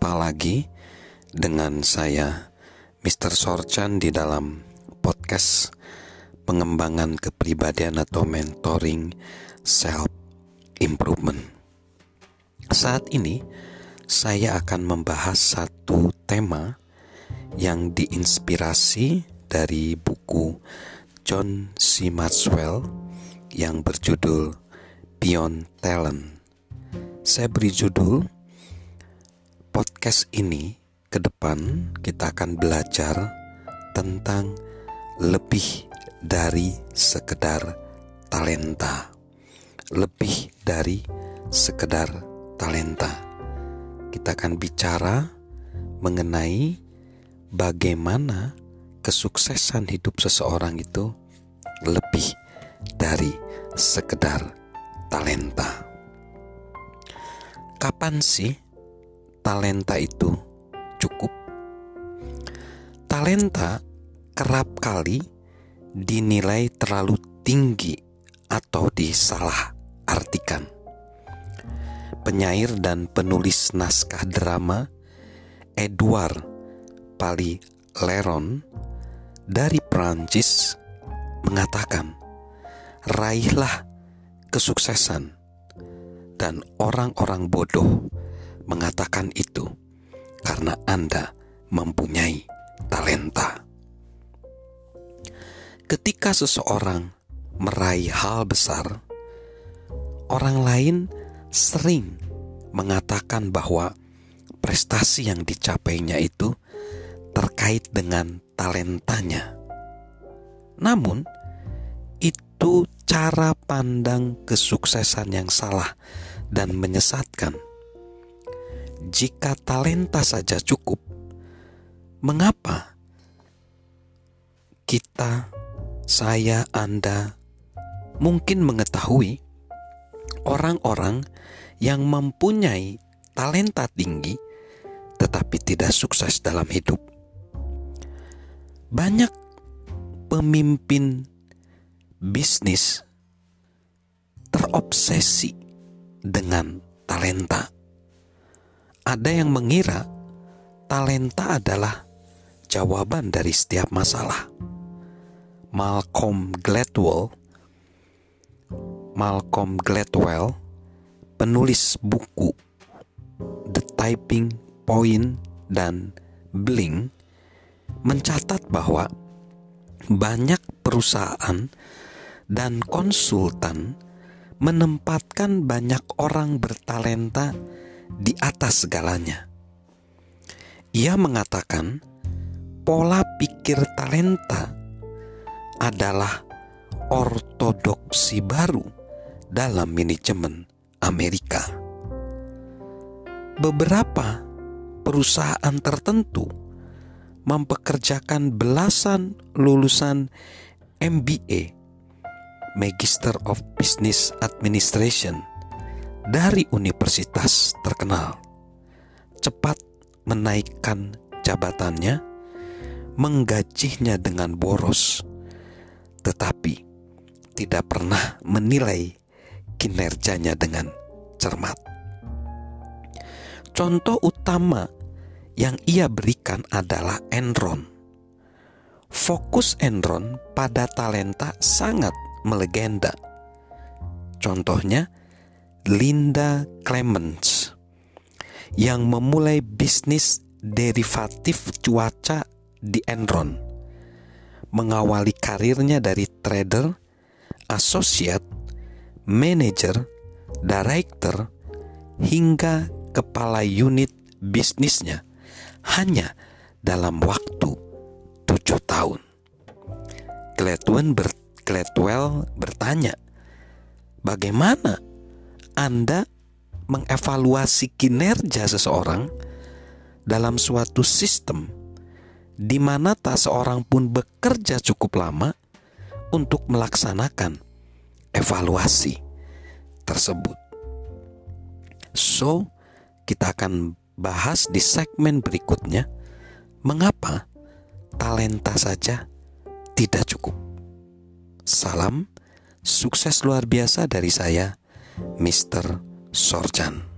Berjumpa lagi dengan saya Mr. Sorchan di dalam podcast pengembangan kepribadian atau mentoring self improvement. Saat ini saya akan membahas satu tema yang diinspirasi dari buku John C. Maxwell yang berjudul Beyond Talent. Saya beri judul podcast ini ke depan kita akan belajar tentang lebih dari sekedar talenta. Lebih dari sekedar talenta. Kita akan bicara mengenai bagaimana kesuksesan hidup seseorang itu lebih dari sekedar talenta. Kapan sih talenta itu cukup? Talenta kerap kali dinilai terlalu tinggi atau disalah artikan. Penyair dan penulis naskah drama Edward Leron dari Prancis mengatakan, "Raihlah kesuksesan." Dan orang-orang bodoh mengatakan itu karena Anda mempunyai talenta. Ketika seseorang meraih hal besar, orang lain sering mengatakan bahwa prestasi yang dicapainya itu terkait dengan talentanya. Namun, itu cara pandang kesuksesan yang salah dan menyesatkan. Jika talenta saja cukup, mengapa kita saya, Anda mungkin mengetahui orang-orang yang mempunyai talenta tinggi tetapi tidak sukses dalam hidup. Banyak pemimpin bisnis terobsesi dengan talenta. Ada yang mengira talenta adalah jawaban dari setiap masalah. Malcolm Gladwell Malcolm Gladwell penulis buku The Typing Point dan Bling mencatat bahwa banyak perusahaan dan konsultan menempatkan banyak orang bertalenta di atas segalanya. Ia mengatakan pola pikir talenta adalah ortodoksi baru dalam manajemen Amerika. Beberapa perusahaan tertentu mempekerjakan belasan lulusan MBA Magister of Business Administration dari universitas terkenal cepat menaikkan jabatannya menggajinya dengan boros tetapi tidak pernah menilai kinerjanya dengan cermat. Contoh utama yang ia berikan adalah Enron. Fokus Enron pada talenta sangat melegenda. Contohnya Linda Clements yang memulai bisnis derivatif cuaca di Enron mengawali karirnya dari trader, associate, manager, director, hingga kepala unit bisnisnya hanya dalam waktu tujuh tahun. Gladwell, ber, Gladwell bertanya, bagaimana Anda mengevaluasi kinerja seseorang dalam suatu sistem di mana tak seorang pun bekerja cukup lama untuk melaksanakan evaluasi tersebut. So, kita akan bahas di segmen berikutnya mengapa talenta saja tidak cukup. Salam sukses luar biasa dari saya, Mr. Sorjan.